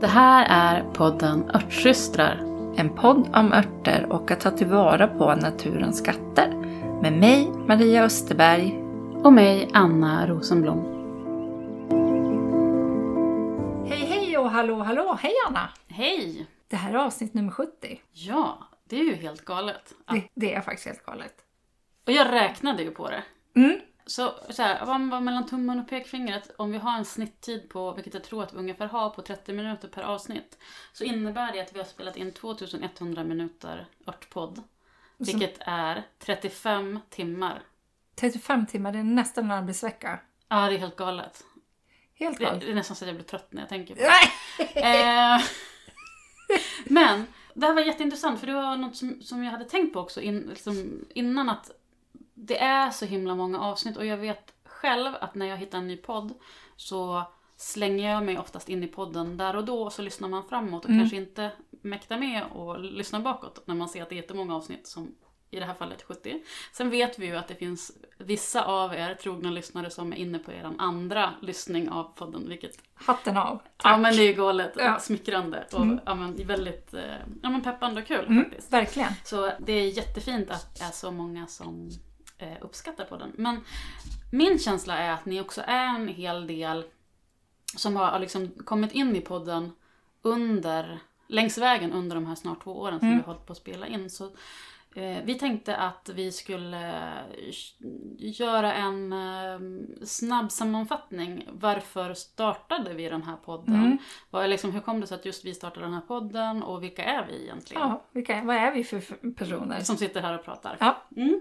Det här är podden Örtsystrar. En podd om örter och att ta tillvara på naturens skatter. Med mig, Maria Österberg. Och mig, Anna Rosenblom. Hej hej och hallå hallå! Hej Anna! Hej! Det här är avsnitt nummer 70. Ja, det är ju helt galet. Ja. Det, det är faktiskt helt galet. Och jag räknade ju på det. Mm. Så, så här, vad mellan tummen och pekfingret, om vi har en snitttid på, vilket jag tror att vi ungefär har, på 30 minuter per avsnitt. Så innebär det att vi har spelat in 2100 minuter örtpodd. Vilket är 35 timmar. 35 timmar, det är nästan en arbetsvecka. Ja, det är helt galet. Helt Det, galet. det är nästan så att jag blir trött när jag tänker på det. Eh, men det här var jätteintressant för det var något som, som jag hade tänkt på också in, liksom, innan att det är så himla många avsnitt och jag vet själv att när jag hittar en ny podd så slänger jag mig oftast in i podden där och då och så lyssnar man framåt och kanske inte mäktar med och lyssnar bakåt när man ser att det är jättemånga avsnitt som i det här fallet 70. Sen vet vi ju att det finns vissa av er trogna lyssnare som är inne på er andra lyssning av podden vilket Hatten av. Ja men det är ju galet Ja. smickrande och ja, men väldigt eh, ja, men peppande och kul Mm, faktiskt. verkligen. Så det är jättefint att det är så många som eh, uppskattar på den. Men min känsla är att ni också är en hel del som har liksom kommit in i podden under, längs vägen under de här snart två åren som vi har hållit på att spela in. Så eh, vi tänkte att vi skulle eh, göra en eh, snabb sammanfattning. Varför startade vi den här podden? Vad, är liksom, hur kom det sig att just vi startade den här podden och vilka är vi egentligen? Ja, vilka, vad är vi för för personer? Som sitter här och pratar. Ja, Mm.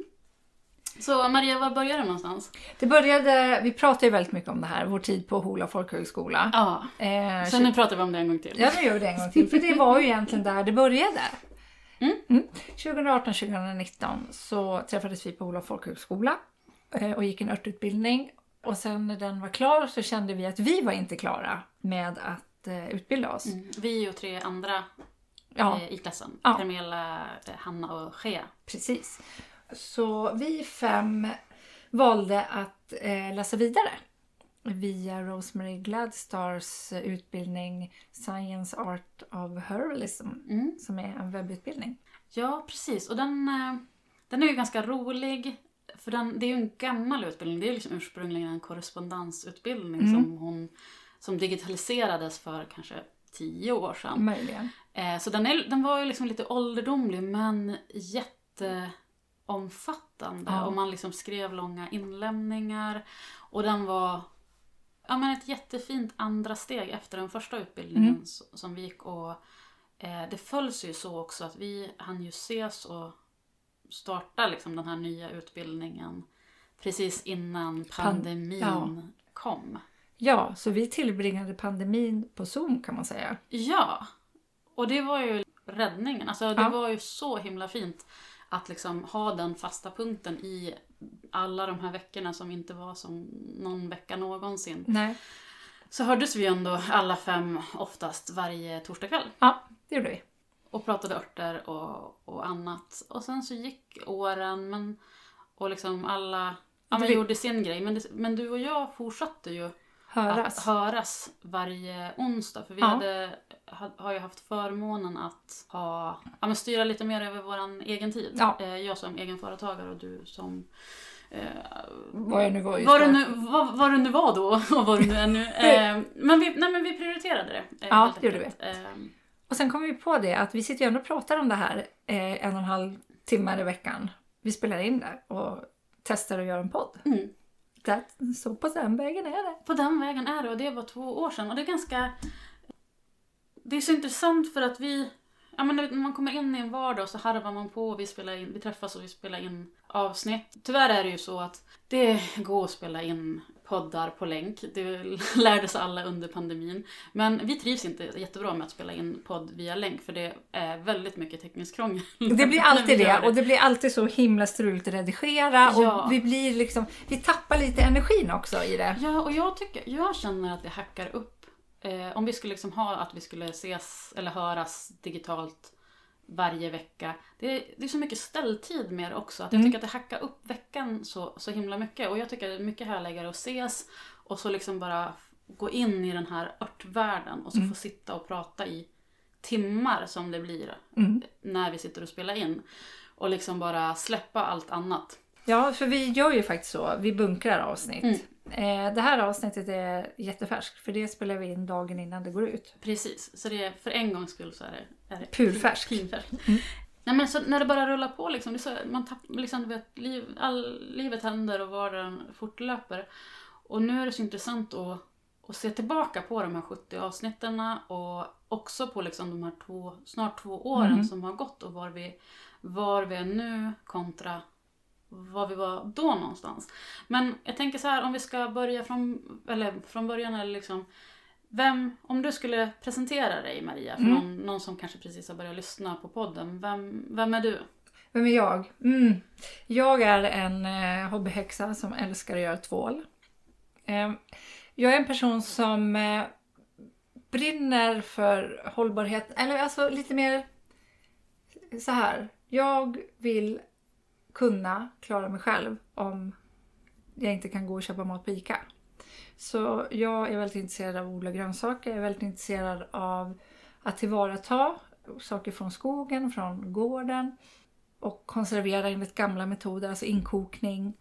Så Maria, var börjar du någonstans? det började, vi pratade ju väldigt mycket om det här, vår tid på Hola folkhögskola. Ja, Eh, så nu pratar vi om det en gång till. Ja, nu gör vi det en gång till. För det var ju egentligen där det började. Mm. 2018-2019 så träffades vi på Olof folkhögskola eh, och gick en örtutbildning. Och sen när den var klar så kände vi att vi var inte klara med att eh, utbilda oss. Mm. Vi och tre andra Ja, eh, i klassen. Ja. Carmela, Hanna och Shea. precis. Så vi fem valde att eh, läsa vidare via Rosemary Gladstars eh, utbildning Science Art of Herbalism Mm. som är en webbutbildning. Ja, precis. Och den, eh, den är ju ganska rolig. För den, det är ju en gammal utbildning. Det är liksom ursprungligen en korrespondensutbildning Mm. som, hon, som digitaliserades för kanske tio år sedan. Möjligen. Eh, så den, är, den var ju liksom lite ålderdomlig men jätteomfattande. Ja. Och man liksom skrev långa inlämningar. Och den var ja, men ett jättefint andra steg efter den första utbildningen Mm. som vi gick. Och eh, det följs ju så också att vi hann ju ses och starta liksom den här nya utbildningen precis innan pandemin ja. kom. Ja, så vi tillbringade pandemin på Zoom kan man säga. Ja, och det var ju räddningen. Alltså det Ja. var ju så himla fint att liksom ha den fasta punkten i alla de här veckorna som inte var som någon vecka någonsin. Nej. Så hördes vi ändå alla fem oftast varje torsdagkväll Ja, det gjorde vi. och pratade örter och, och annat. Och sen så gick åren men, och liksom alla ja, men Vi- gjorde sin grej. Men, det, men du och jag fortsatte ju Höras. att höras varje onsdag. För vi Ja. hade, ha, har ju haft förmånen att ha, ja, men styra lite mer över vår egen tid. Ja. Eh, jag som egenföretagare och du som eh, Vad jag nu var just vad, nu, vad, vad du nu var då och vad du nu är nu. Eh, men, vi, nej, men vi prioriterade det. eh, Ja, det gjorde enkelt. Eh, Och sen kom vi på det att vi sitter ju ändå och pratar om det här eh, en och en halv timme i veckan. Vi spelar in det och testar att göra en podd. mm. Det, så på den vägen är det. På den vägen är det och det var två år sedan. Och det är ganska... Det är så intressant för att vi... Ja, men när man kommer in i en vardag så harvar man på och vi, spelar in, vi träffas och vi spelar in avsnitt. Tyvärr är det ju så att det går att spela in poddar på länk. Det lärde sig alla under pandemin. Men vi trivs inte jättebra med att spela in podd via länk för det är väldigt mycket tekniskt krångel. Det blir alltid gör det och det blir alltid så himla struligt att redigera Ja. och vi blir liksom, vi tappar lite energin också i det. Ja, och jag, tycker, jag känner att det hackar upp. Eh, om vi skulle liksom ha att vi skulle ses eller höras digitalt varje vecka. Det är, det är så mycket ställtid med det också. Att jag Mm. tycker att det hackar upp veckan så, så himla mycket. Och jag tycker det är mycket härligare att ses och så liksom bara gå in i den här örtvärlden och så få sitta och prata i timmar som det blir Mm. när vi sitter och spelar in. Och liksom bara släppa allt annat. Ja, för vi gör ju faktiskt så. Vi bunkrar avsnitt. Mm. Eh, det här avsnittet är jättefärskt för det spelar vi in dagen innan det går ut. Precis, så det är, för en gångs skull så är det, är det Purfärsk. pinfärskt. Mm. Nej, men så när det bara rullar på liksom, det så, man tapp, liksom, vet, liv, all, livet händer och vardagen fortlöper. Och nu är det så intressant att, att se tillbaka på de här 70 avsnitten och också på liksom de här två, snart två åren Mhm. som har gått och var vi, var vi är nu kontra var vi var då någonstans. Men jag tänker så här, om vi ska börja från, eller från början eller liksom vem, om du skulle presentera dig Maria för Mm. någon, någon som kanske precis har börjat lyssna på podden. Vem, vem är du? Vem är jag? Mm. Jag är en eh, hobbyhäxa som älskar att göra tvål. Eh, jag är en person som eh, brinner för hållbarhet, eller alltså lite mer så här. Jag vill kunna klara mig själv om jag inte kan gå och köpa mat på ICA. Så jag är väldigt intresserad av att odla grönsaker. Jag är väldigt intresserad av att tillvarata saker från skogen, från gården och konservera enligt gamla metoder, alltså inkokning,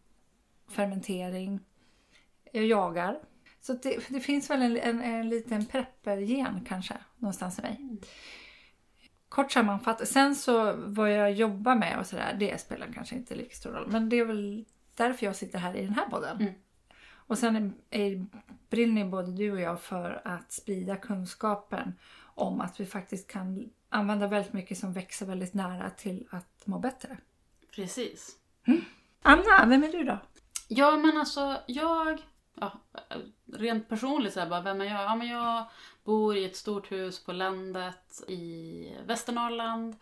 fermentering. Jag jagar. Så det, det finns väl en, en, en liten prepper-gen kanske någonstans i mig. Mm. Kort sammanfattat. Sen så vad jag jobbar med och sådär, det spelar kanske inte lika stor roll. Men det är väl därför jag sitter här i den här podden. Mm. Och sen är, är, brinner både du och jag för att sprida kunskapen om att vi faktiskt kan använda väldigt mycket som växer väldigt nära till att må bättre. Precis. Anna, vem är du då? Ja men alltså jag, ja, rent personligt så här, bara, vem är jag? Ja men jag bor i ett stort hus på landet i Västernorrland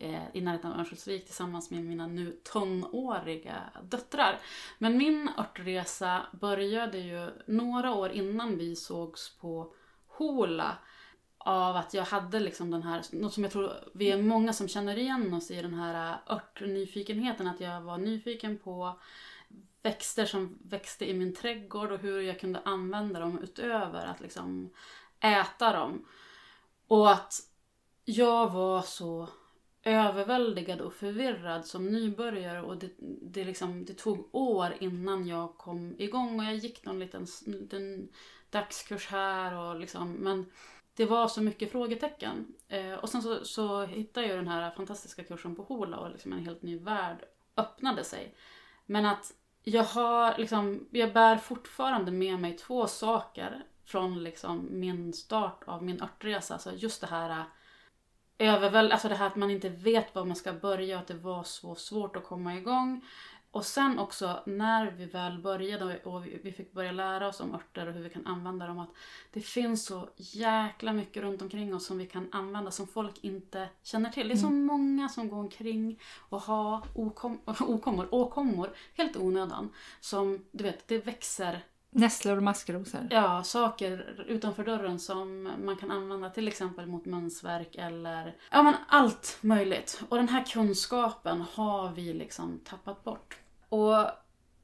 eh, i närheten av Örnsköldsvik tillsammans med mina nu tonåriga döttrar. Men min örtresa började ju några år innan vi sågs på Hola av att jag hade liksom den här, något som jag tror vi är många som känner igen oss i den här eh, örtnyfikenheten, att jag var nyfiken på växter som växte i min trädgård och hur jag kunde använda dem utöver att liksom äta dem. Och att jag var så överväldigad och förvirrad som nybörjare och det, det, liksom, det tog år innan jag kom igång och jag gick någon liten, liten dagskurs här och liksom, men det var så mycket frågetecken. Eh, och sen så, så hittade jag den här fantastiska kursen på Hola och liksom en helt ny värld öppnade sig. Men att jag har liksom, jag bär fortfarande med mig två saker från liksom min start av min örtresa. Alltså just det här överväl, alltså det här att man inte vet var man ska börja och att det var så svårt att komma igång. Och sen också när vi väl började och vi fick börja lära oss om örter och hur vi kan använda dem. Att det finns så jäkla mycket runt omkring oss som vi kan använda som folk inte känner till. Det är så många som går omkring och har okom, okommor, åkommor helt onödan. Som du vet, det växer Nässlor och maskrosor. Ja, saker utanför dörren som man kan använda till exempel mot mensvärk eller ja men allt möjligt. Och den här kunskapen har vi liksom tappat bort. Och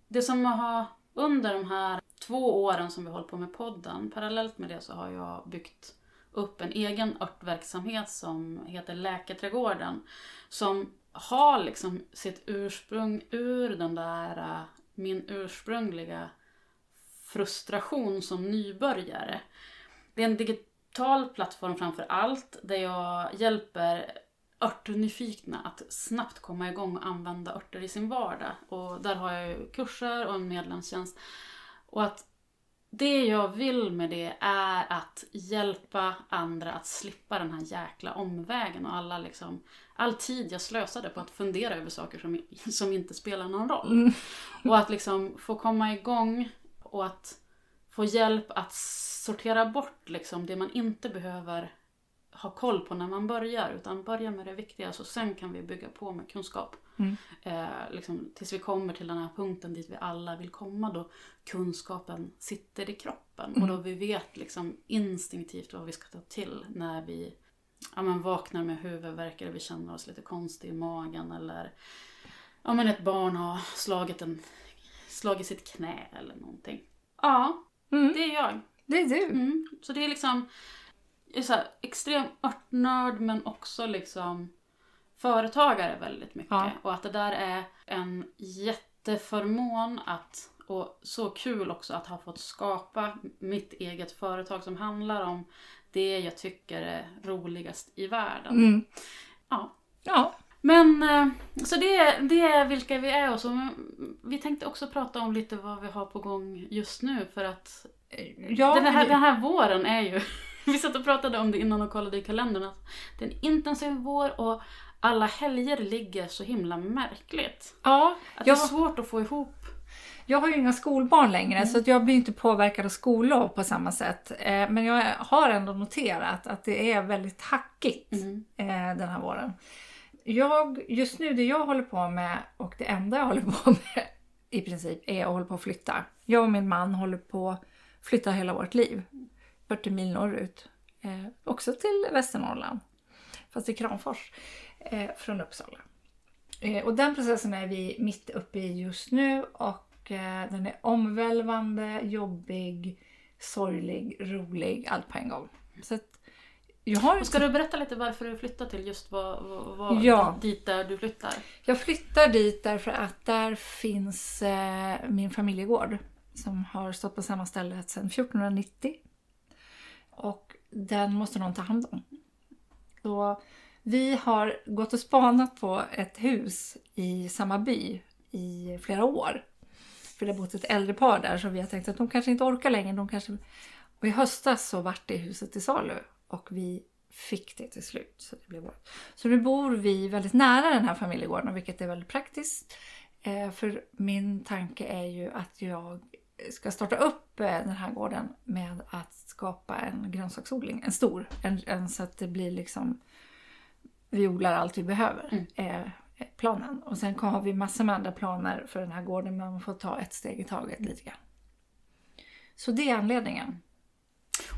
det som har under de här två åren som vi hållit på med podden, parallellt med det så har jag byggt upp en egen örtverksamhet som heter Läkarträdgården. Som har liksom sitt ursprung ur den där, äh, min ursprungliga frustration som nybörjare. Det är en digital plattform framför allt där jag hjälper örtnyfikna att snabbt komma igång och använda örter i sin vardag. Och där har jag kurser och en medlemstjänst. Och att det jag vill med det är att hjälpa andra att slippa den här jäkla omvägen och alla liksom, all tid jag slösade på att fundera över saker som, som inte spelar någon roll. Mm. Och att liksom få komma igång och att få hjälp att sortera bort liksom det man inte behöver ha koll på när man börjar. Utan börja med det viktiga så sen kan vi bygga på med kunskap. Mm. Eh, liksom, tills vi kommer till den här punkten dit vi alla vill komma då kunskapen sitter i kroppen. Mm. Och då vi vet liksom instinktivt vad vi ska ta till när vi ja, men vaknar med huvudvärk eller vi känner oss lite konstig i magen eller ja, men ett barn har slagit, en, slagit sitt knä eller någonting. Ja, Mm. det är jag. Det är du. Mm. Så det är liksom jag är så här, extrem örtnörd men också liksom företagare väldigt mycket. Ja. Och att det där är en jätteförmån att, och så kul också att ha fått skapa mitt eget företag som handlar om det jag tycker är roligast i världen. Mm. Ja. Ja. Men eh, så det, det är vilka vi är och så. Vi tänkte också prata om lite vad vi har på gång just nu för att ja den, här, den här våren är ju, vi satt och pratade om det innan och kollade i kalendern, att det är en intensiv vår och alla helger ligger så himla märkligt. ja, Att det är jag, svårt att få ihop. jag har ju inga skolbarn längre Mm. så att jag blir inte påverkad av skollov på samma sätt. Eh, men jag har ändå noterat att det är väldigt hackigt Mm. eh, den här våren. Jag, just nu det jag håller på med och det enda jag håller på med i princip är att hålla på att flytta. Jag och min man håller på att flytta hela vårt liv. 40 mil norrut. Eh, också till Västernorrland. Fast i Kramfors. Eh, från Uppsala. Eh, och den processen är vi mitt uppe i just nu och eh, den är omvälvande, jobbig, sorglig, rolig, allt på en gång. Så att jag har Och ska du berätta lite varför du flyttar till just vad, vad, vad Ja. dit där du flyttar? Jag flyttar dit därför att där finns eh, min familjegård som har stått på samma ställe sedan 1490. Och den måste någon ta hand om. Så vi har gått och spanat på ett hus i samma by i flera år. För det har bott ett äldre par där så vi har tänkt att de kanske inte orkar längre. De kanske... Och i höstas så vart det huset till salu och vi fick det till slut. Så, det blev vårt. så nu bor vi väldigt nära den här familjegården vilket är väldigt praktiskt. Eh, för min tanke är ju att jag ska starta upp eh, den här gården med att skapa en grönsaksodling. En stor. En, en, så att det blir liksom vi odlar allt vi behöver. Mm. är planen. Och sen har vi massor med andra planer för den här gården men man får ta ett steg i taget lite grann. Så det är anledningen.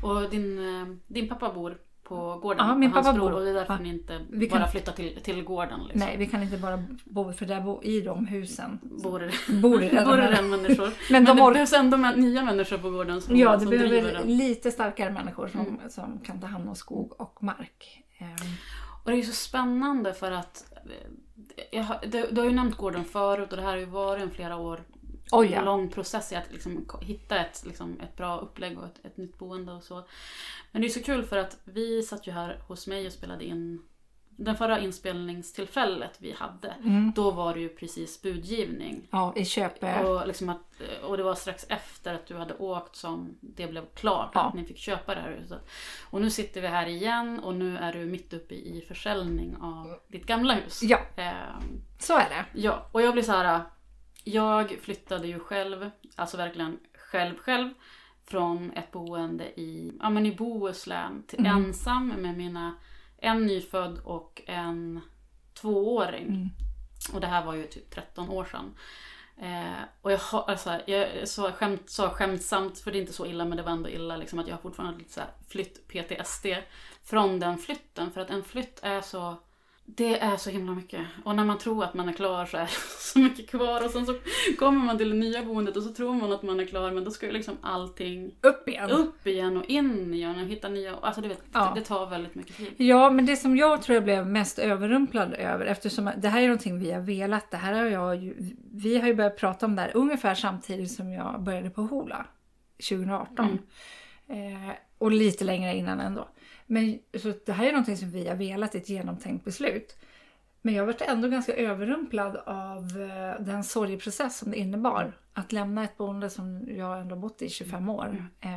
Och din, eh, din pappa bor på gården? Ja, min pappa bror, bor- Och det är därför ni inte Vi bara kan- flyttar till, till gården? Liksom. Nej, vi kan inte bara bo för där bo, i de husen Bor det, bor det redan bor det redan människor? Men Men, de det orkar- behövs ändå nya människor på gården som, Ja, det som behöver den. lite starkare människor som, Mm. som kan ta hand om skog och mark. Ehm, Och det är ju så spännande för att eh, jag har, du, du har ju nämnt gården förut och det här har ju varit en flera år Oj ja. lång process i att liksom hitta ett, liksom, ett bra upplägg och ett, ett nytt boende och så. Men det är så kul för att vi satt ju här hos mig och spelade in den förra inspelningstillfället vi hade. Mm. Då var det ju precis budgivning. Ja, i Köpe. Och, liksom att, och det var strax efter att du hade åkt som det blev klart Ja. att ni fick köpa det här huset. Och nu sitter vi här igen och nu är du mitt uppe i försäljning av ditt gamla hus. Ja, Ehm, så är det. ja, och jag blir så här. Jag flyttade ju själv, alltså verkligen själv själv. Från ett boende i, ja, men i Bohuslän till Mm. ensam med mina, en nyfödd och en tvååring. Mm. Och det här var ju typ 13 år sedan. Eh, och jag har, alltså, jag sa, skämt, sa skämtsamt, för det är inte så illa men det var ändå illa, liksom, att jag har fortfarande lite så flytt-PTSD från den flytten. För att en flytt är så, det är så himla mycket. Och när man tror att man är klar så är det så mycket kvar. Och sen så kommer man till det nya boendet och så tror man att man är klar men då ska ju liksom allting Upp igen. upp igen och in igen och hitta nya, alltså du vet, Ja. det, tar väldigt mycket tid. Ja, men det som jag tror jag blev mest överrumplad över eftersom det här är någonting vi har velat. Det här har jag vi har ju börjat prata om det här ungefär samtidigt som jag började på Hola 2018. Eh, och lite längre innan ändå. Men så det här är någonting som vi har velat, ett genomtänkt beslut. Men jag varit ändå ganska överrumplad av eh, den sorgeprocess som det innebar. Att lämna ett boende som jag ändå bott i 25 år. Eh,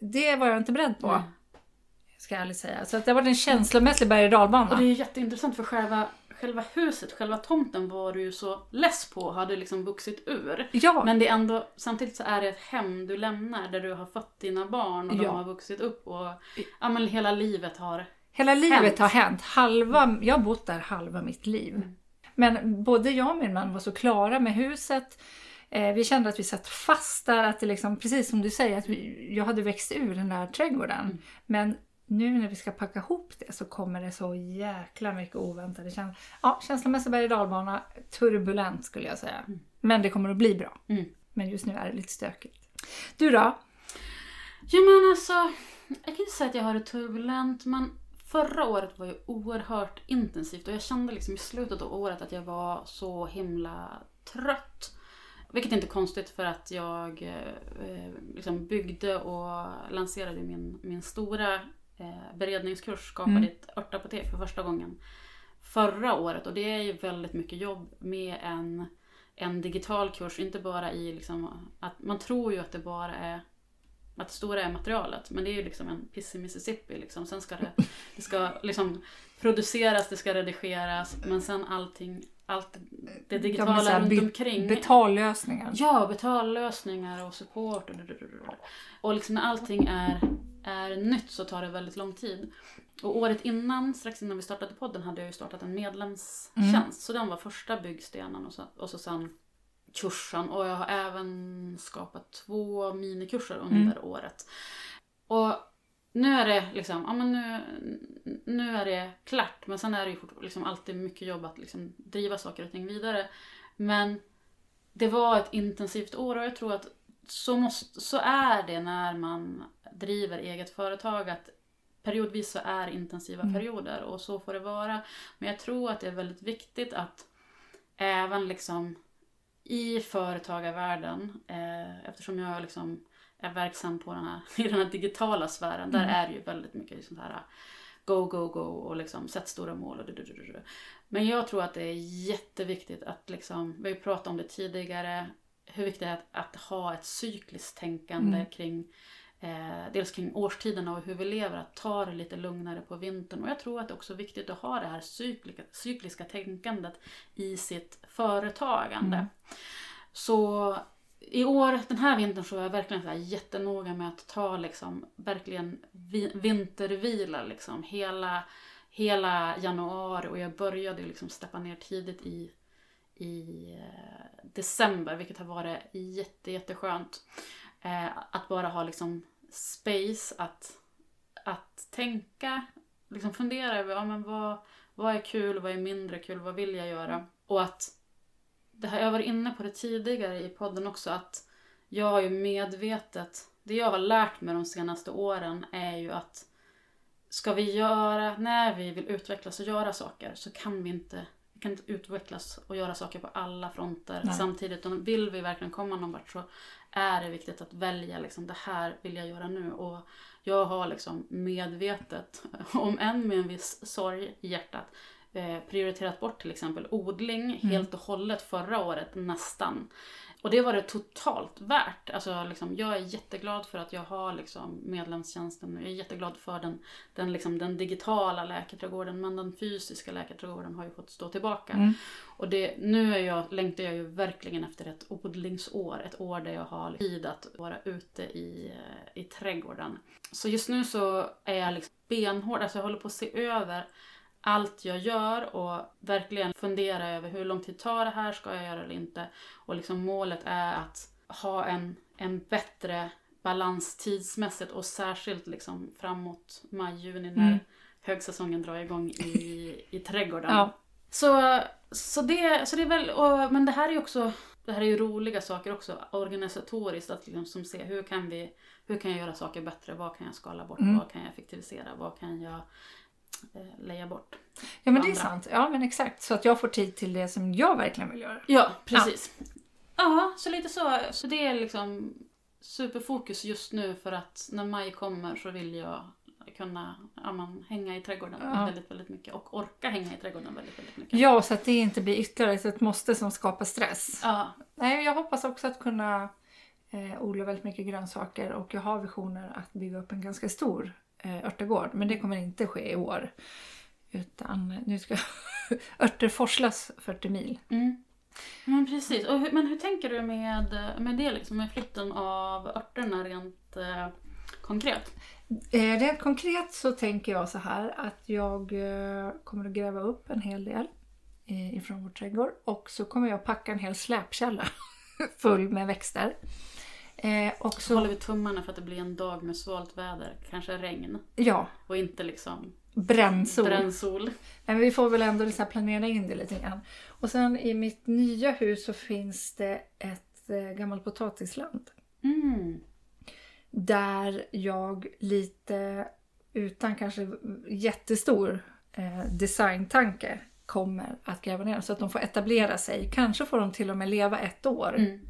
det var jag inte beredd på. Mm. Ska jag ärligt säga. Så att det har varit en känslomässig berg och dalbana. Och det är jätteintressant för själva, själva huset, själva tomten var du ju så less på och hade liksom vuxit ur. Ja, Men det är ändå, samtidigt så är det ett hem du lämnar där du har fött dina barn och Ja. de har vuxit upp och ja, men hela livet har... hela livet hänt. har hänt. Halva, jag har bott där halva mitt liv. Mm. Men både jag och min man var så klara med huset. Eh, vi kände att vi satt fast där. Att det liksom, precis som du säger, att vi, jag hade växt ur den där trädgården. Mm. Men nu när vi ska packa ihop det så kommer det så jäkla mycket oväntade känslor. Ja, känslomässig berg dalbana, turbulent skulle jag säga. Men det kommer att bli bra. Mm. Men just nu är det lite stökigt. Du då? Jo men alltså, jag kan inte säga att jag har det turbulent men förra året var ju oerhört intensivt och jag kände liksom i slutet av året att jag var så himla trött. Vilket inte är konstigt för att jag eh, liksom byggde och lanserade min, min stora eh, beredningskurs Skapa Mm. ditt örtapotek för första gången förra året. Och det är ju väldigt mycket jobb med en, en digital kurs. Inte bara i liksom att man tror ju att det bara är att det stora är materialet. Men det är ju liksom en piss i Mississippi. Liksom. Sen ska det, det ska liksom produceras, det ska redigeras. Men sen allting, allt det digitala runt omkring. Betallösningar. Ja, betallösningar och support. Och, och liksom när allting är, är nytt så tar det väldigt lång tid. Och året innan, strax innan vi startade podden, hade jag ju startat en medlemstjänst. Så den var första byggstenen och så, och så sen kursen. Och jag har även skapat två minikurser under året. Och nu är det liksom, ja men nu, nu är det klart. Men sen är det ju liksom alltid mycket jobb att liksom driva saker och ting vidare. Men det var ett intensivt år och jag tror att så, måste, så är det när man driver eget företag. att Periodvis så är intensiva perioder och så får det vara. Men jag tror att det är väldigt viktigt att även liksom i företagarvärlden, eh, eftersom jag liksom är verksam på den här, i den här digitala sfären, där är det ju väldigt mycket sånt här go, go, go och liksom sätt stora mål. Och du, du, du, du. Men jag tror att det är jätteviktigt att liksom, vi har ju pratat om det tidigare, hur viktigt det är att, att ha ett cykliskt tänkande kring Eh, dels kring årstiderna och hur vi lever, att ta det lite lugnare på vintern. Och jag tror att det är också viktigt att ha det här cykliska, cykliska tänkandet i sitt företagande. Så i år, den här vintern, så är jag verkligen så här jättenoga med att ta liksom, verkligen vi, vintervila liksom, hela, hela januari. Och jag började liksom steppa ner tidigt i, i eh, december, vilket har varit jätte, jätteskönt. Eh, att bara ha liksom space att, att tänka, liksom fundera över ja, men vad, vad är kul, vad är mindre kul, vad vill jag göra? Och att, det här, jag var inne på det tidigare i podden också, att jag har ju medvetet, det jag har lärt mig de senaste åren är ju att ska vi göra, när vi vill utvecklas och göra saker så kan vi inte kan inte utvecklas och göra saker på alla fronter Nej. samtidigt. Och vill vi verkligen komma någon vart så är det viktigt att välja liksom, det här vill jag göra nu. Och jag har liksom medvetet, om än med en viss sorg i hjärtat, eh, prioriterat bort till exempel odling helt och hållet förra året, nästan. Och det var det totalt värt. Alltså, liksom, jag är jätteglad för att jag har liksom, medlemstjänsten. Jag är jätteglad för den, den, liksom, den digitala läkarträdgården. Men den fysiska läkarträdgården har ju fått stå tillbaka. Mm. Och det, nu är jag, längtar jag ju verkligen efter ett odlingsår. Ett år där jag har tid att vara ute i, eh, i trädgården. Så just nu så är jag liksom benhård. Alltså jag håller på att se över allt jag gör och verkligen fundera över hur lång tid tar det här, ska jag göra eller inte? Och liksom målet är att ha en, en bättre balans tidsmässigt och särskilt liksom framåt maj-juni när Mm. högsäsongen drar igång i, i trädgården. Ja. Så, så, det, så det är väl, och, men det här är också, det här är ju roliga saker också organisatoriskt att liksom som se hur kan vi, hur kan jag göra saker bättre, vad kan jag skala bort, Mm. vad kan jag effektivisera, vad kan jag leja bort. Ja men det är Andra. sant. Ja men exakt. Så att jag får tid till det som jag verkligen vill göra. Ja, precis. Ja, så lite så. Så det är liksom superfokus just nu för att när maj kommer så vill jag kunna ja, man, hänga i trädgården Ja. väldigt, väldigt mycket och orka hänga i trädgården väldigt, väldigt mycket. Ja, så att det inte blir ytterligare ett måste som skapar stress. Ja, Nej, jag hoppas också att kunna eh, odla väldigt mycket grönsaker och jag har visioner att bygga upp en ganska stor eh, örtegård. Men det kommer inte ske i år. Utan nu ska örter forslas 40 mil. Mm. Men precis. Och hur, men hur tänker du med, med det, liksom, med flytten av örterna rent eh, konkret? Eh, rent konkret så tänker jag så här att jag eh, kommer att gräva upp en hel del eh, ifrån vår trädgård och så kommer jag packa en hel släpkälla full med växter. Eh, och Så håller vi tummarna för att det blir en dag med svalt väder. Kanske regn. ja, Och inte liksom brännsol. brännsol. Men vi får väl ändå liksom planera in det lite grann. Och sen i mitt nya hus så finns det ett eh, gammalt potatisland. Mm. Där jag lite utan kanske jättestor eh, designtanke kommer att gräva ner så att de får etablera sig. Kanske får de till och med leva ett år. Mm.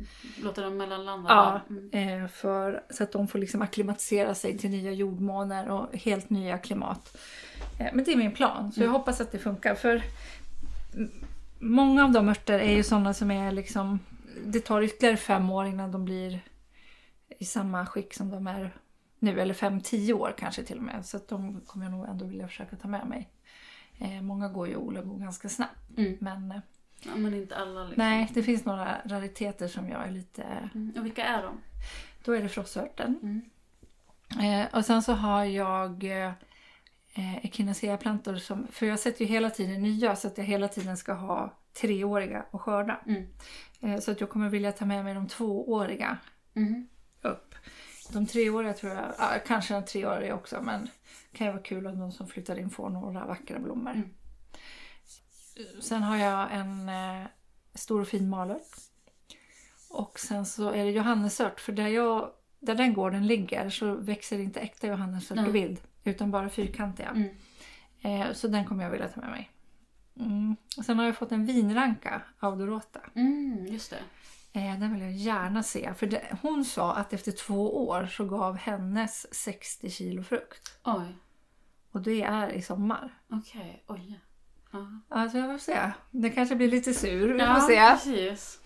Låter dem mellanlanda Ja. Mm. eh, för, så att de får liksom akklimatisera sig till nya jordmåner och helt nya klimat. Eh, men det är min plan, så jag hoppas att det funkar. För många av de örter är ju sådana som är liksom... Det tar ytterligare fem år innan de blir i samma skick som de är nu. Eller fem, tio år kanske till och med. Så att de kommer jag nog ändå vilja försöka ta med mig. Eh, många går ju går ganska snabbt. Mm. Men eh, Ja, men inte alla liksom. nej, det finns några rariteter som jag är lite... Mm. Och vilka är de? Då är det frossörten. Mm. Eh, och sen så har jag eh, echinacea-plantor som... För jag sätter ju hela tiden nya så att jag hela tiden ska ha treåriga att skörda. Mm. Eh, så att jag kommer vilja ta med mig de tvååriga Mm. upp. De treåriga tror jag, ja, kanske de treåriga också men det kan ju vara kul om de som flyttar in får några vackra blommor. Mm. Sen har jag en eh, stor och fin malört. Och sen så är det johannesört för där, jag, där den gården ligger så växer inte äkta johannesört i vild utan bara fyrkantiga. Mm. Eh, så den kommer jag vilja ta med mig. Mm. Sen har jag fått en vinranka av Dorota. Mm, just det. Eh, den vill jag gärna se. För det, hon sa att efter två år så gav hennes 60 kilo frukt. Oj. Och det är i sommar. Okej, oj. Ja. Alltså jag får se. Det kanske blir lite sur. Vi Ja, får se. precis.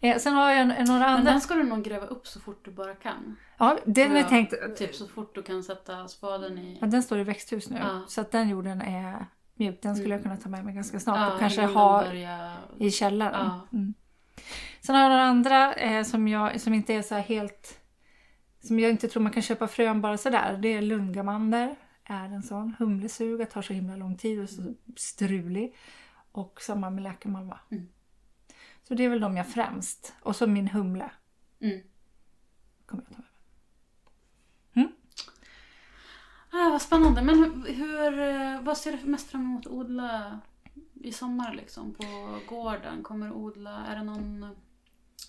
Eh, sen har jag en, en några Men andra. den ska du nog gräva upp så fort du bara kan. Ja, den är Ja, tänkt. Typ så fort du kan sätta spaden i... Ja, den står i växthus nu. Ja. Så att den jorden är mjuk. Den skulle jag kunna ta med mig ganska snart. Ja, och kanske ha den börjar... i källaren. Ja. Mm. Sen har jag några andra eh, som, jag, som inte är så helt... Som jag inte tror man kan köpa frön bara sådär. Det är lungamander. Är en sån. Humlesuga tar så himla lång tid och så strulig. Och samma med läkemalva. Mm. Så det är väl de jag främst. Och så min humle. Mm. Kommer jag ta med. Ah, vad spännande. Men hur, hur, vad ser du mest fram emot att odla i sommar liksom på gården? Kommer du odla, är det någon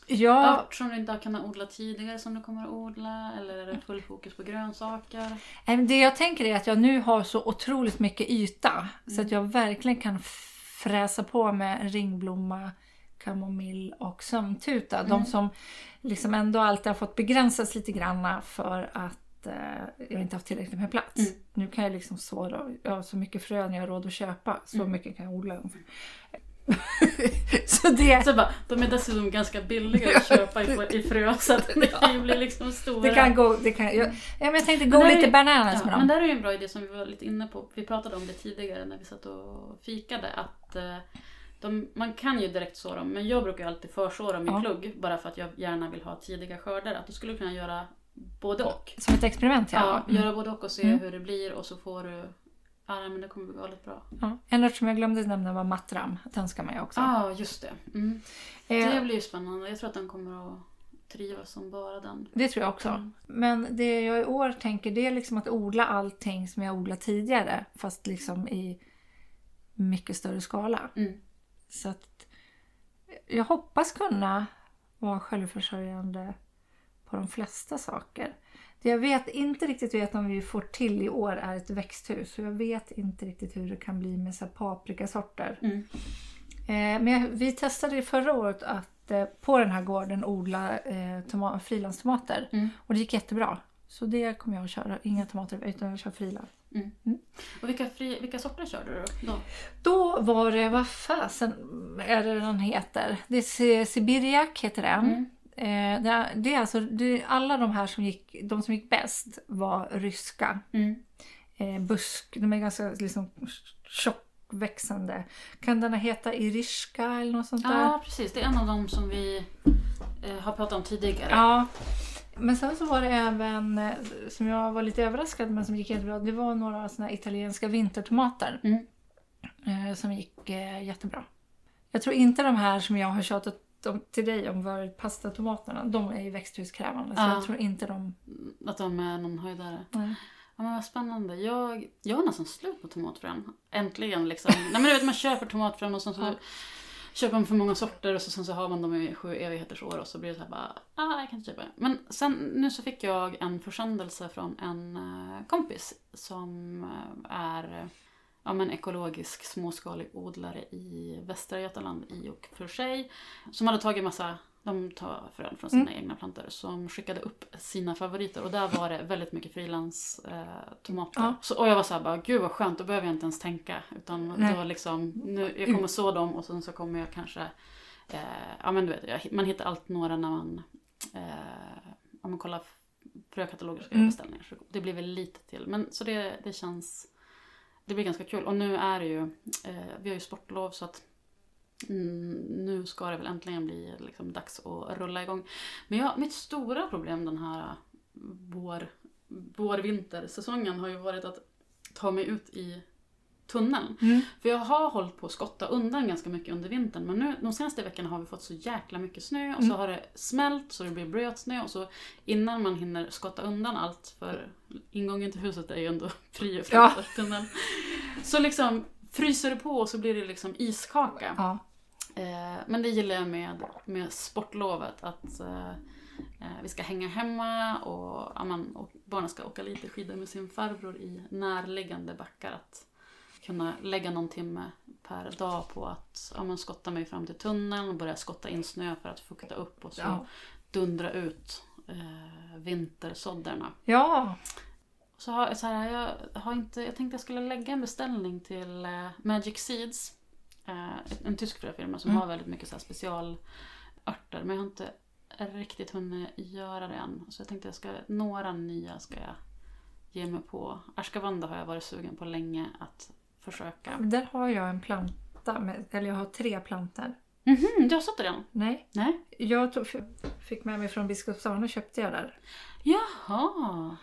Ja, ört som du inte har kunnat odla tidigare som du kommer att odla? Eller är det full fokus på grönsaker? Det jag tänker är att jag nu har så otroligt mycket yta så Mm. att jag verkligen kan fräsa på med ringblomma, kamomill och sömntuta. Mm. De som liksom ändå alltid har fått begränsas lite granna för att eh, jag inte haft tillräckligt med plats. Mm. Nu kan jag liksom så, jag har så mycket frön jag har råd att köpa. Så Mm. mycket kan jag odla. så det, Så bara, de är dessutom ganska billiga att köpa i, i frö så att det kan ju bli liksom stora. det kan gå, det kan, jag, ja, men jag tänkte gå lite ju- bananas Ja, med dem. men där är ju en bra idé som vi var lite inne på. Vi pratade om det tidigare när vi satt och fikade. Att eh, de, man kan ju direkt så dem, men jag brukar ju alltid försåra min Ja. plugg. Bara för att jag gärna vill ha tidiga skördar. Att du skulle kunna göra både och. Som ett experiment Ja, ja. Mm. göra både och och se Mm. hur det blir och så får du... Ja, nej, men det kommer bli galet bra. Ja. En ört som jag glömde nämna var mattram. Den ska man ju också. Ja, ah, just det. Mm. Eh, Det blir ju spännande. Jag tror att den kommer att trivas som bara den. Det tror jag också. Mm. Men det jag i år tänker det är liksom att odla allting som jag odlat tidigare. Fast liksom i mycket större skala. Mm. Så att jag hoppas kunna vara självförsörjande på de flesta saker. Det jag vet, inte riktigt vet om vi får till i år är ett växthus. Så jag vet inte riktigt hur det kan bli med så paprikasorter. Mm. Eh, men jag, vi testade förra året att eh, på den här gården odla eh, toma- frilandstomater. Mm. Och det gick jättebra. Så det kommer jag att köra. Inga tomater utan jag kör friland. Och vilka, fri, vilka sorter kör du då? då? Var det, vad fasen är det den heter? Det är Si- Sibiriak heter den. Mm. Eh, det, är, alltså, det, alla de här som gick, de som gick bäst var ryska. Mm. Eh, busk, de är ganska liksom tjockväxande. Kan den heta Irishka eller något sånt där? Ja, precis. Det är en av dem som vi eh, har pratat om tidigare. Ja. Men sen så var det även, eh, som jag var lite överraskad men som gick jättebra, det var några såna italienska vintertomater. Mm. eh, Som gick eh, jättebra. Jag tror inte de här som jag har tjatat de, till dig om var pastatomaterna. De är ju växthuskrävande så Ja. jag tror inte de... Att de är någon höjdare. Nej. Ja men vad spännande. Jag, jag har nästan slut på tomatfrön. Äntligen liksom. Nej men du vet man köper tomatfrön och sen så Ja. köper man för många sorter och så, sen så har man dem i sju evigheters år och så blir det så här bara, ah jag kan inte köpa. Men sen nu så fick jag en försändelse från en eh, kompis som eh, är ja, men ekologisk småskalig odlare i Västra Götaland i och för sig. Som hade tagit massa, de tar frön från sina Mm. egna plantor, som skickade upp sina favoriter och där var det väldigt mycket frilanstomater. Eh. Ja. så, och jag var såhär bara, gud vad skönt, då behöver jag inte ens tänka. Utan Nej. var liksom, nu, jag kommer så dem och sen så kommer jag kanske, eh, ja men du vet, man hittar allt några när man, eh, om man kollar frökataloger göra Mm. beställningar. Så det blir väl lite till. Men så det, det känns, det blir ganska kul. Och nu är det ju, eh, vi har ju sportlov så att mm, nu ska det väl äntligen bli liksom dags att rulla igång. Men jag, mitt stora problem den här eh, vår, vår-vintersäsongen har ju varit att ta mig ut i tunneln. Mm. För jag har hållit på att skotta undan ganska mycket under vintern men nu de senaste veckorna har vi fått så jäkla mycket snö och så Mm. har det smält så det blir blötsnö och så innan man hinner skotta undan allt för ingången till huset är ju ändå fri och Ja. tunneln. Så liksom fryser det på och så blir det liksom iskaka. Ja. Eh, men det gillar jag med, med sportlovet. Att eh, eh, vi ska hänga hemma och, ja, men, och barnen ska åka lite skidor med sin farbror i närliggande backar. Att kunna lägga någon timme per dag på att ja, men, skotta mig fram till tunneln och börja skotta in snö för att fukta upp och så Ja. dundra ut eh, vintersådderna. ja. Så har, så här, jag, har inte, jag tänkte jag skulle lägga en beställning till eh, Magic Seeds. Eh, en tysk fröfirma som Mm. har väldigt mycket så här specialörter. Men jag har inte riktigt hunnit göra det än. Så jag tänkte jag ska, några nya ska jag ge mig på. Ashkavanda har jag varit sugen på länge att försöka. Där har jag en planta, med, eller jag har tre plantor. Mhm, du har satt den? Nej, Nej? jag tog, fick med mig från Biskopsholm och köpte jag där. Jaha.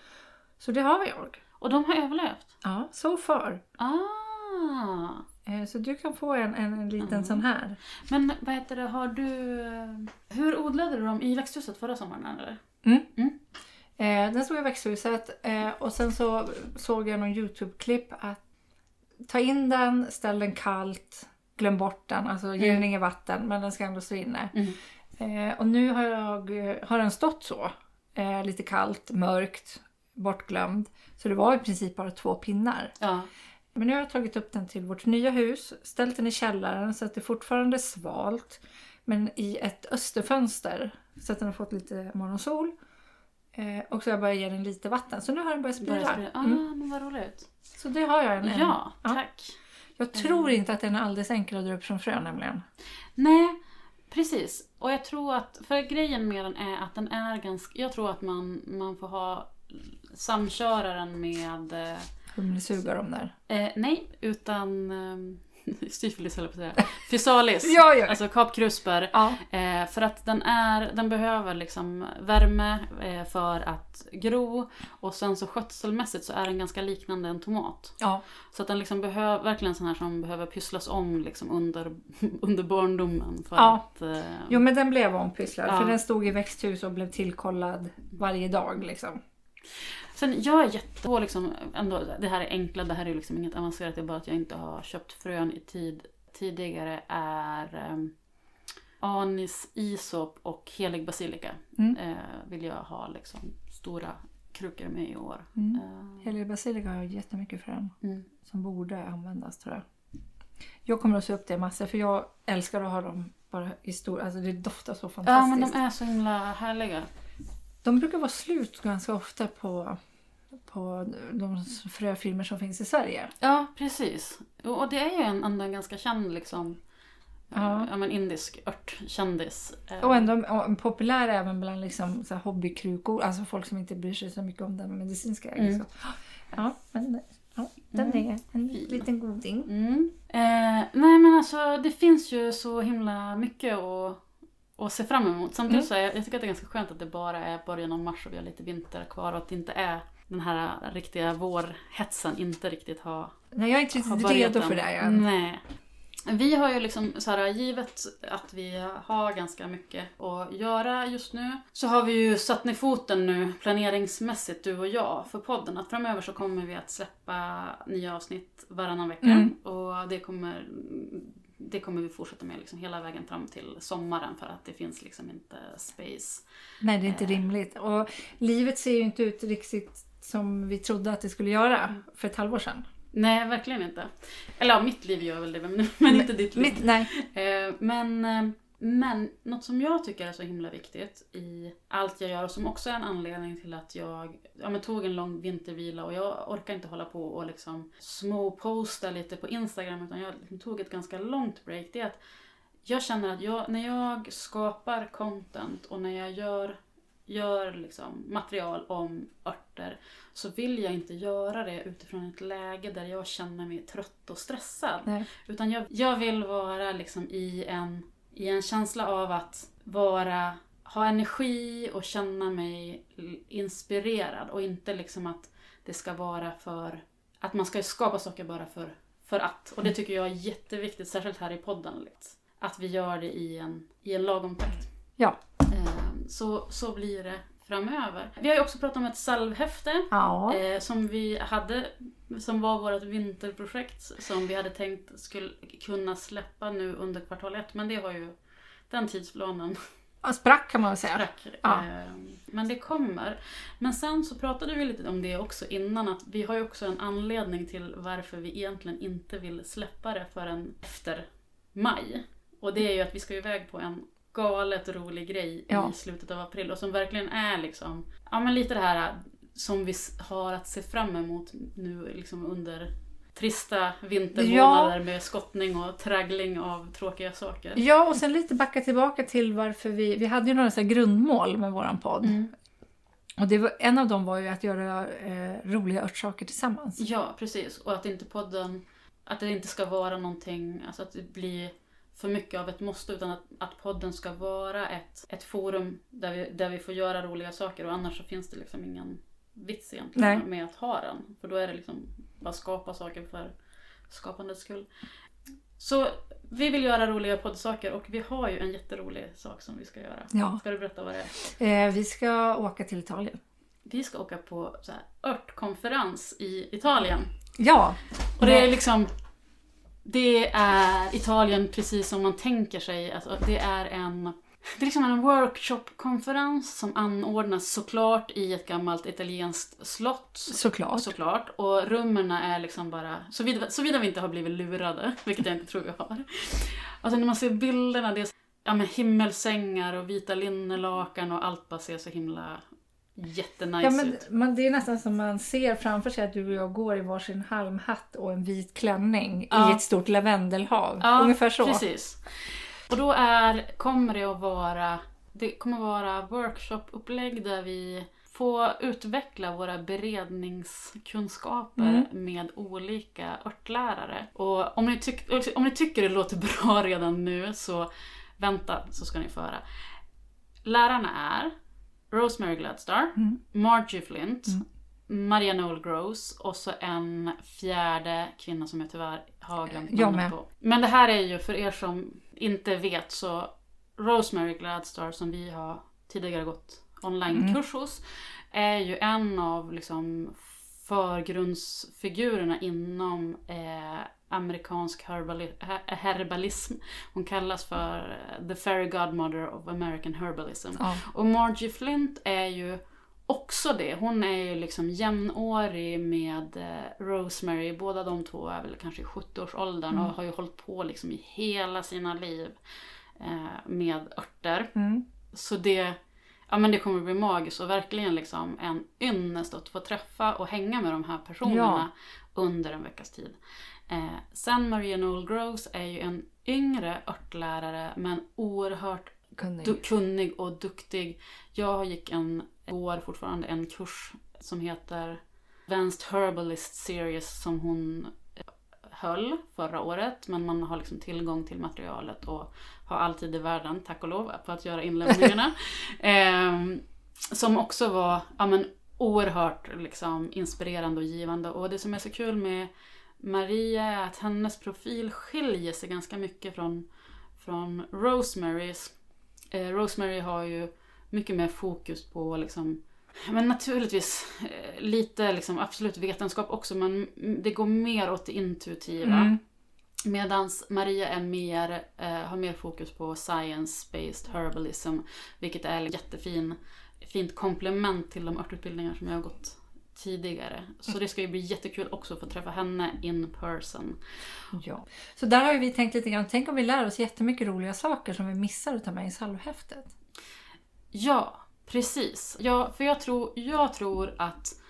Så det har jag. Och de har överlevt? Ja, so far. Ah. Eh, Så du kan få en, en, en liten Mm. sån här. Men vad heter det, har du... Hur odlade du dem i växthuset förra sommaren eller? Eh, den stod i växthuset eh, och sen så såg jag någon Youtube-klipp att ta in den, ställ den kallt, glöm bort den, alltså ge Mm. den inget vatten men den ska ändå stå inne. Mm. Eh, och nu har, jag, har den stått så, eh, lite kallt, mörkt, bortglömd. Så det var i princip bara två pinnar. Ja. Men nu har jag tagit upp den till vårt nya hus, ställt den i källaren så att det fortfarande är svalt. Men i ett österfönster så att den har fått lite morgonsol. Eh, och så har jag börjat ge den lite vatten. Så nu har den börjat Börjar sprida. Ah, Mm. men vad roligt. Så det har jag en. en. Ja, Ja. tack. Jag tror inte att den är alldeles enkel att dra upp från frön nämligen. Nej, precis. Och jag tror att, för grejen med den är att den är ganska, jag tror att man, man får ha samköra den med, eh, Humlesuga de där. eh, nej, utan eh, syfilis höll jag på att säga, fysalis. Ja, ja. Alltså kapkrusper. Ja. Eh, för att den, är, den behöver liksom värme eh, för att gro och sen så skötselmässigt så är den ganska liknande en tomat. ja. Så att den liksom behöver, verkligen sån här som behöver pysslas om liksom under, under barndomen. För Ja. att, eh, Jo men den blev ompysslad för den stod i växthus och blev tillkollad varje dag liksom. Sen jag är jätte på liksom, ändå, det här är enkla, det här är liksom inget avancerat, det är bara att jag inte har köpt frön i tid tidigare är um, anis, isop och helig basilika. Mm. Eh, vill jag ha liksom stora krukor med i år. Mm. Eh, Helig basilika har jättemycket frön mm. som borde användas tror jag. Jag kommer att se upp det massor för jag älskar att ha dem bara i stor, alltså det doftar så Ja fantastiskt. men de är så himla härliga. De brukar vara slut ganska ofta på, på de fröfilmer som finns i Sverige. Ja precis. Och och det är ju en, en ganska känd liksom Ja. ja. ja men indisk örtkändis. Eh, Och ändå och populär även bland liksom så här hobbykrukor, alltså folk som inte bryr sig så mycket om den medicinska Mm. egenskapen. Ja, men ja, den Mm. är en liten goding. Mm. Eh, nej men alltså det finns ju så himla mycket att, att se fram emot. Samtidigt Mm. så är jag, jag tycker att det är ganska skönt att det bara är början av mars och vi har lite vinter kvar och att det inte är den här riktiga vårhetsen inte riktigt har, Nej, jag är inte riktigt redo för det än. Nej. vi har ju liksom så här, givet att vi har ganska mycket att göra just nu så har vi ju satt ner foten nu planeringsmässigt du och jag för podden att framöver så kommer vi att släppa nya avsnitt varannan vecka Mm. och det kommer det kommer vi fortsätta med liksom hela vägen fram till sommaren för att det finns liksom inte space. Nej, det är inte Eh. rimligt. Och livet ser ju inte ut riktigt som vi trodde att det skulle göra Mm. för ett halvår sedan. Nej, verkligen inte. Eller ja, mitt liv gör väl det, men, men inte ditt liv. Mitt, nej. Eh, men, eh, men något som jag tycker är så himla viktigt i allt jag gör och som också är en anledning till att jag ja, men tog en lång vintervila och jag orkar inte hålla på och liksom småposta lite på Instagram utan jag liksom tog ett ganska långt break. Det är att jag känner att jag, när jag skapar content och när jag gör, gör liksom material om örter så vill jag inte göra det utifrån ett läge där jag känner mig trött och stressad. nej. Utan jag, jag vill vara liksom i en, i en känsla av att vara, ha energi och känna mig inspirerad och inte liksom att det ska vara för, att man ska skapa saker bara för, för att. Och det tycker jag är jätteviktigt, särskilt här i podden. Liksom. Att vi gör det i en, i en lagom takt. Ja. Så, så blir det framöver. Vi har ju också pratat om ett salvhäfte. Ja. Eh, som vi hade, som var vårt vinterprojekt som vi hade tänkt skulle kunna släppa nu under kvartal ett. Men det har ju, den tidsplanen Ja, Sprack kan man väl säga. sprack. Ja. Eh, men det kommer. Men sen så pratade vi lite om det också innan att vi har ju också en anledning till varför vi egentligen inte vill släppa det förrän efter maj. Och det är ju att vi ska iväg på en galet rolig grej Ja. i slutet av april och som verkligen är liksom, ja men lite det här som vi har att se fram emot nu liksom under trista vintermånader med skottning och traggling av tråkiga saker. Ja, och sen lite backa tillbaka till varför vi... Vi hade ju några så grundmål med våran podd. Mm. Och det var, en av dem var ju att göra eh, roliga örtsaker tillsammans. Ja, precis. Och att inte podden, att det inte ska vara någonting, alltså att det blir för mycket av ett måste utan att, att podden ska vara ett, ett forum där vi, där vi får göra roliga saker och annars så finns det liksom ingen vits egentligen Nej. med att ha den. För då är det liksom bara skapa saker för skapandets skull. Så vi vill göra roliga poddsaker och vi har ju en jätterolig sak som vi ska göra. Ja. Ska du berätta vad det är? Eh, vi ska åka till Italien. Vi ska åka på så här örtkonferens i Italien. Ja, Och det är liksom Det är Italien precis som man tänker sig. Alltså, det är en det är liksom en workshopkonferens som anordnas såklart i ett gammalt italienskt slott. såklart. Såklart. Och rummen är liksom bara, såvida, såvida vi inte har blivit lurade, vilket jag inte tror vi har. Alltså när man ser bilderna, det är ja, men himmelsängar och vita linnelakan och allt bara ser så himla jättenice Ja, men, ut. man, det är nästan som man ser framför sig att du och jag går i varsin halmhatt och en vit klänning Ja. i ett stort lavendelhav. Ja, Ungefär så. precis. Och då är, kommer det att vara, det kommer vara workshopupplägg där vi får utveckla våra beredningskunskaper Mm. med olika örtlärare. Och om ni, tyck, om ni tycker det låter bra redan nu så vänta så ska ni få höra. Lärarna är Rosemary Gladstar, Mm. Margie Flint, Maria Noel Gross och så en fjärde kvinna som jag tyvärr har glömt namnet på. Men det här är ju för er som inte vet så Rosemary Gladstar som vi har tidigare gått online-kurs hos är ju en av liksom förgrundsfigurerna inom eh, amerikansk herbali- he- herbalism. Hon kallas för eh, the fairy godmother of American herbalism. Ja. Och Margie Flint är ju också det. Hon är ju liksom jämnårig med eh, Rosemary. Båda de två är väl kanske i 70-årsåldern och har ju hållit på liksom i hela sina liv eh, med örter. Mm. Så det, ja, men det kommer bli magiskt och verkligen liksom en ynnest att få träffa och hänga med de här personerna under en veckas tid. Eh, sen Maria Noel Groves är ju en yngre örtlärare men oerhört Kunnig. du, kunnig och duktig. Jag gick en, går fortfarande en kurs som heter Advanced Herbalist Series som hon eh, höll förra året. Men man har liksom tillgång till materialet och har alltid i världen, tack och lov, på att göra inlämningarna. Ehm, som också var ja, men, oerhört liksom, inspirerande och givande. Och det som är så kul med Maria är att hennes profil skiljer sig ganska mycket från, från Rosemarys. Eh, Rosemary har ju mycket mer fokus på liksom men naturligtvis eh, lite liksom absolut vetenskap också men det går mer åt det intuitiva. Mm. Medan Maria är mer, eh, har mer fokus på science-based herbalism. Vilket är ett jättefin, fint komplement till de örtutbildningar som jag har gått tidigare. Så det ska ju bli jättekul också att få träffa henne in person. Ja. Så där har ju vi tänkt lite grann, tänk om vi lär oss jättemycket roliga saker som vi missar att ta med i salvhäftet. Ja, precis. Ja, för jag tror, jag tror att,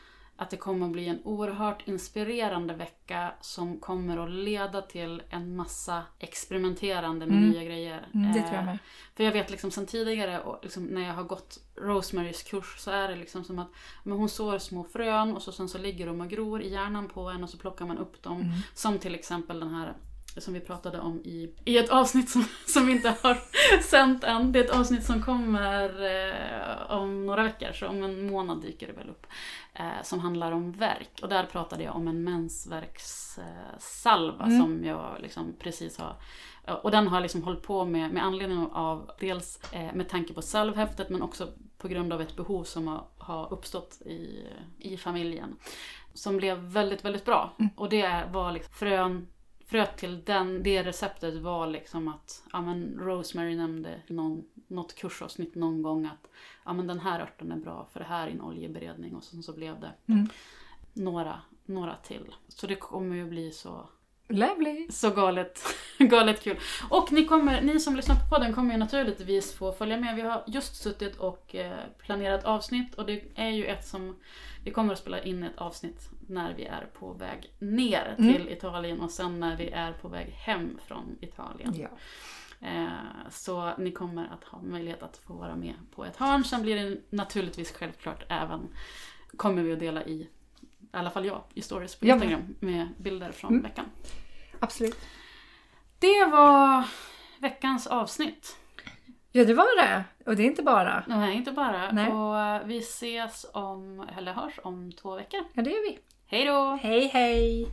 att det kommer att bli en oerhört inspirerande vecka som kommer att leda till en massa experimenterande med Mm. nya grejer. Mm, det Eh, tror jag med. För jag vet liksom sen tidigare och liksom när jag har gått Rosemarys kurs så är det liksom som att men hon sår små frön och så, sen så ligger de och gror i hjärnan på en och så plockar man upp dem. Mm. Som till exempel den här som vi pratade om i, i ett avsnitt som, som vi inte har sänt än. Det är ett avsnitt som kommer eh, om några veckor, så om en månad dyker det väl upp. Eh, som handlar om verk. Och där pratade jag om en mensvärkssalva eh, Mm. som jag liksom precis har och den har jag liksom hållit på med med anledning av dels eh, med tanke på salvhäftet men också på grund av ett behov som har, har uppstått i, i familjen. Som blev väldigt, väldigt bra. Och det var liksom frön Fröet till den, det receptet var liksom att ja, men Rosemary nämnde någon, något kursavsnitt någon gång att ja, men den här örten är bra för det här i en oljeberedning och sen så blev det Mm. några, några till. Så det kommer ju bli så Lovely! så galet, galet kul. Och ni, kommer, ni som lyssnar på podden kommer ju naturligtvis få följa med. Vi har just suttit och eh, planerat avsnitt och det är ju ett som vi kommer att spela in ett avsnitt när vi är på väg ner Mm. till Italien och sen när vi är på väg hem från Italien. Ja. Eh, så ni kommer att ha möjlighet att få vara med på ett hörn. Sen blir det naturligtvis självklart även, kommer vi att dela i, i alla fall jag, i stories på Ja. Instagram med bilder från Mm. veckan. Absolut. Det var veckans avsnitt. Ja, det var det. Och det är inte bara. Nej, inte bara. Nej. Och vi ses om, eller hörs om två veckor. Ja, det gör vi. Hej då! Hej, hej!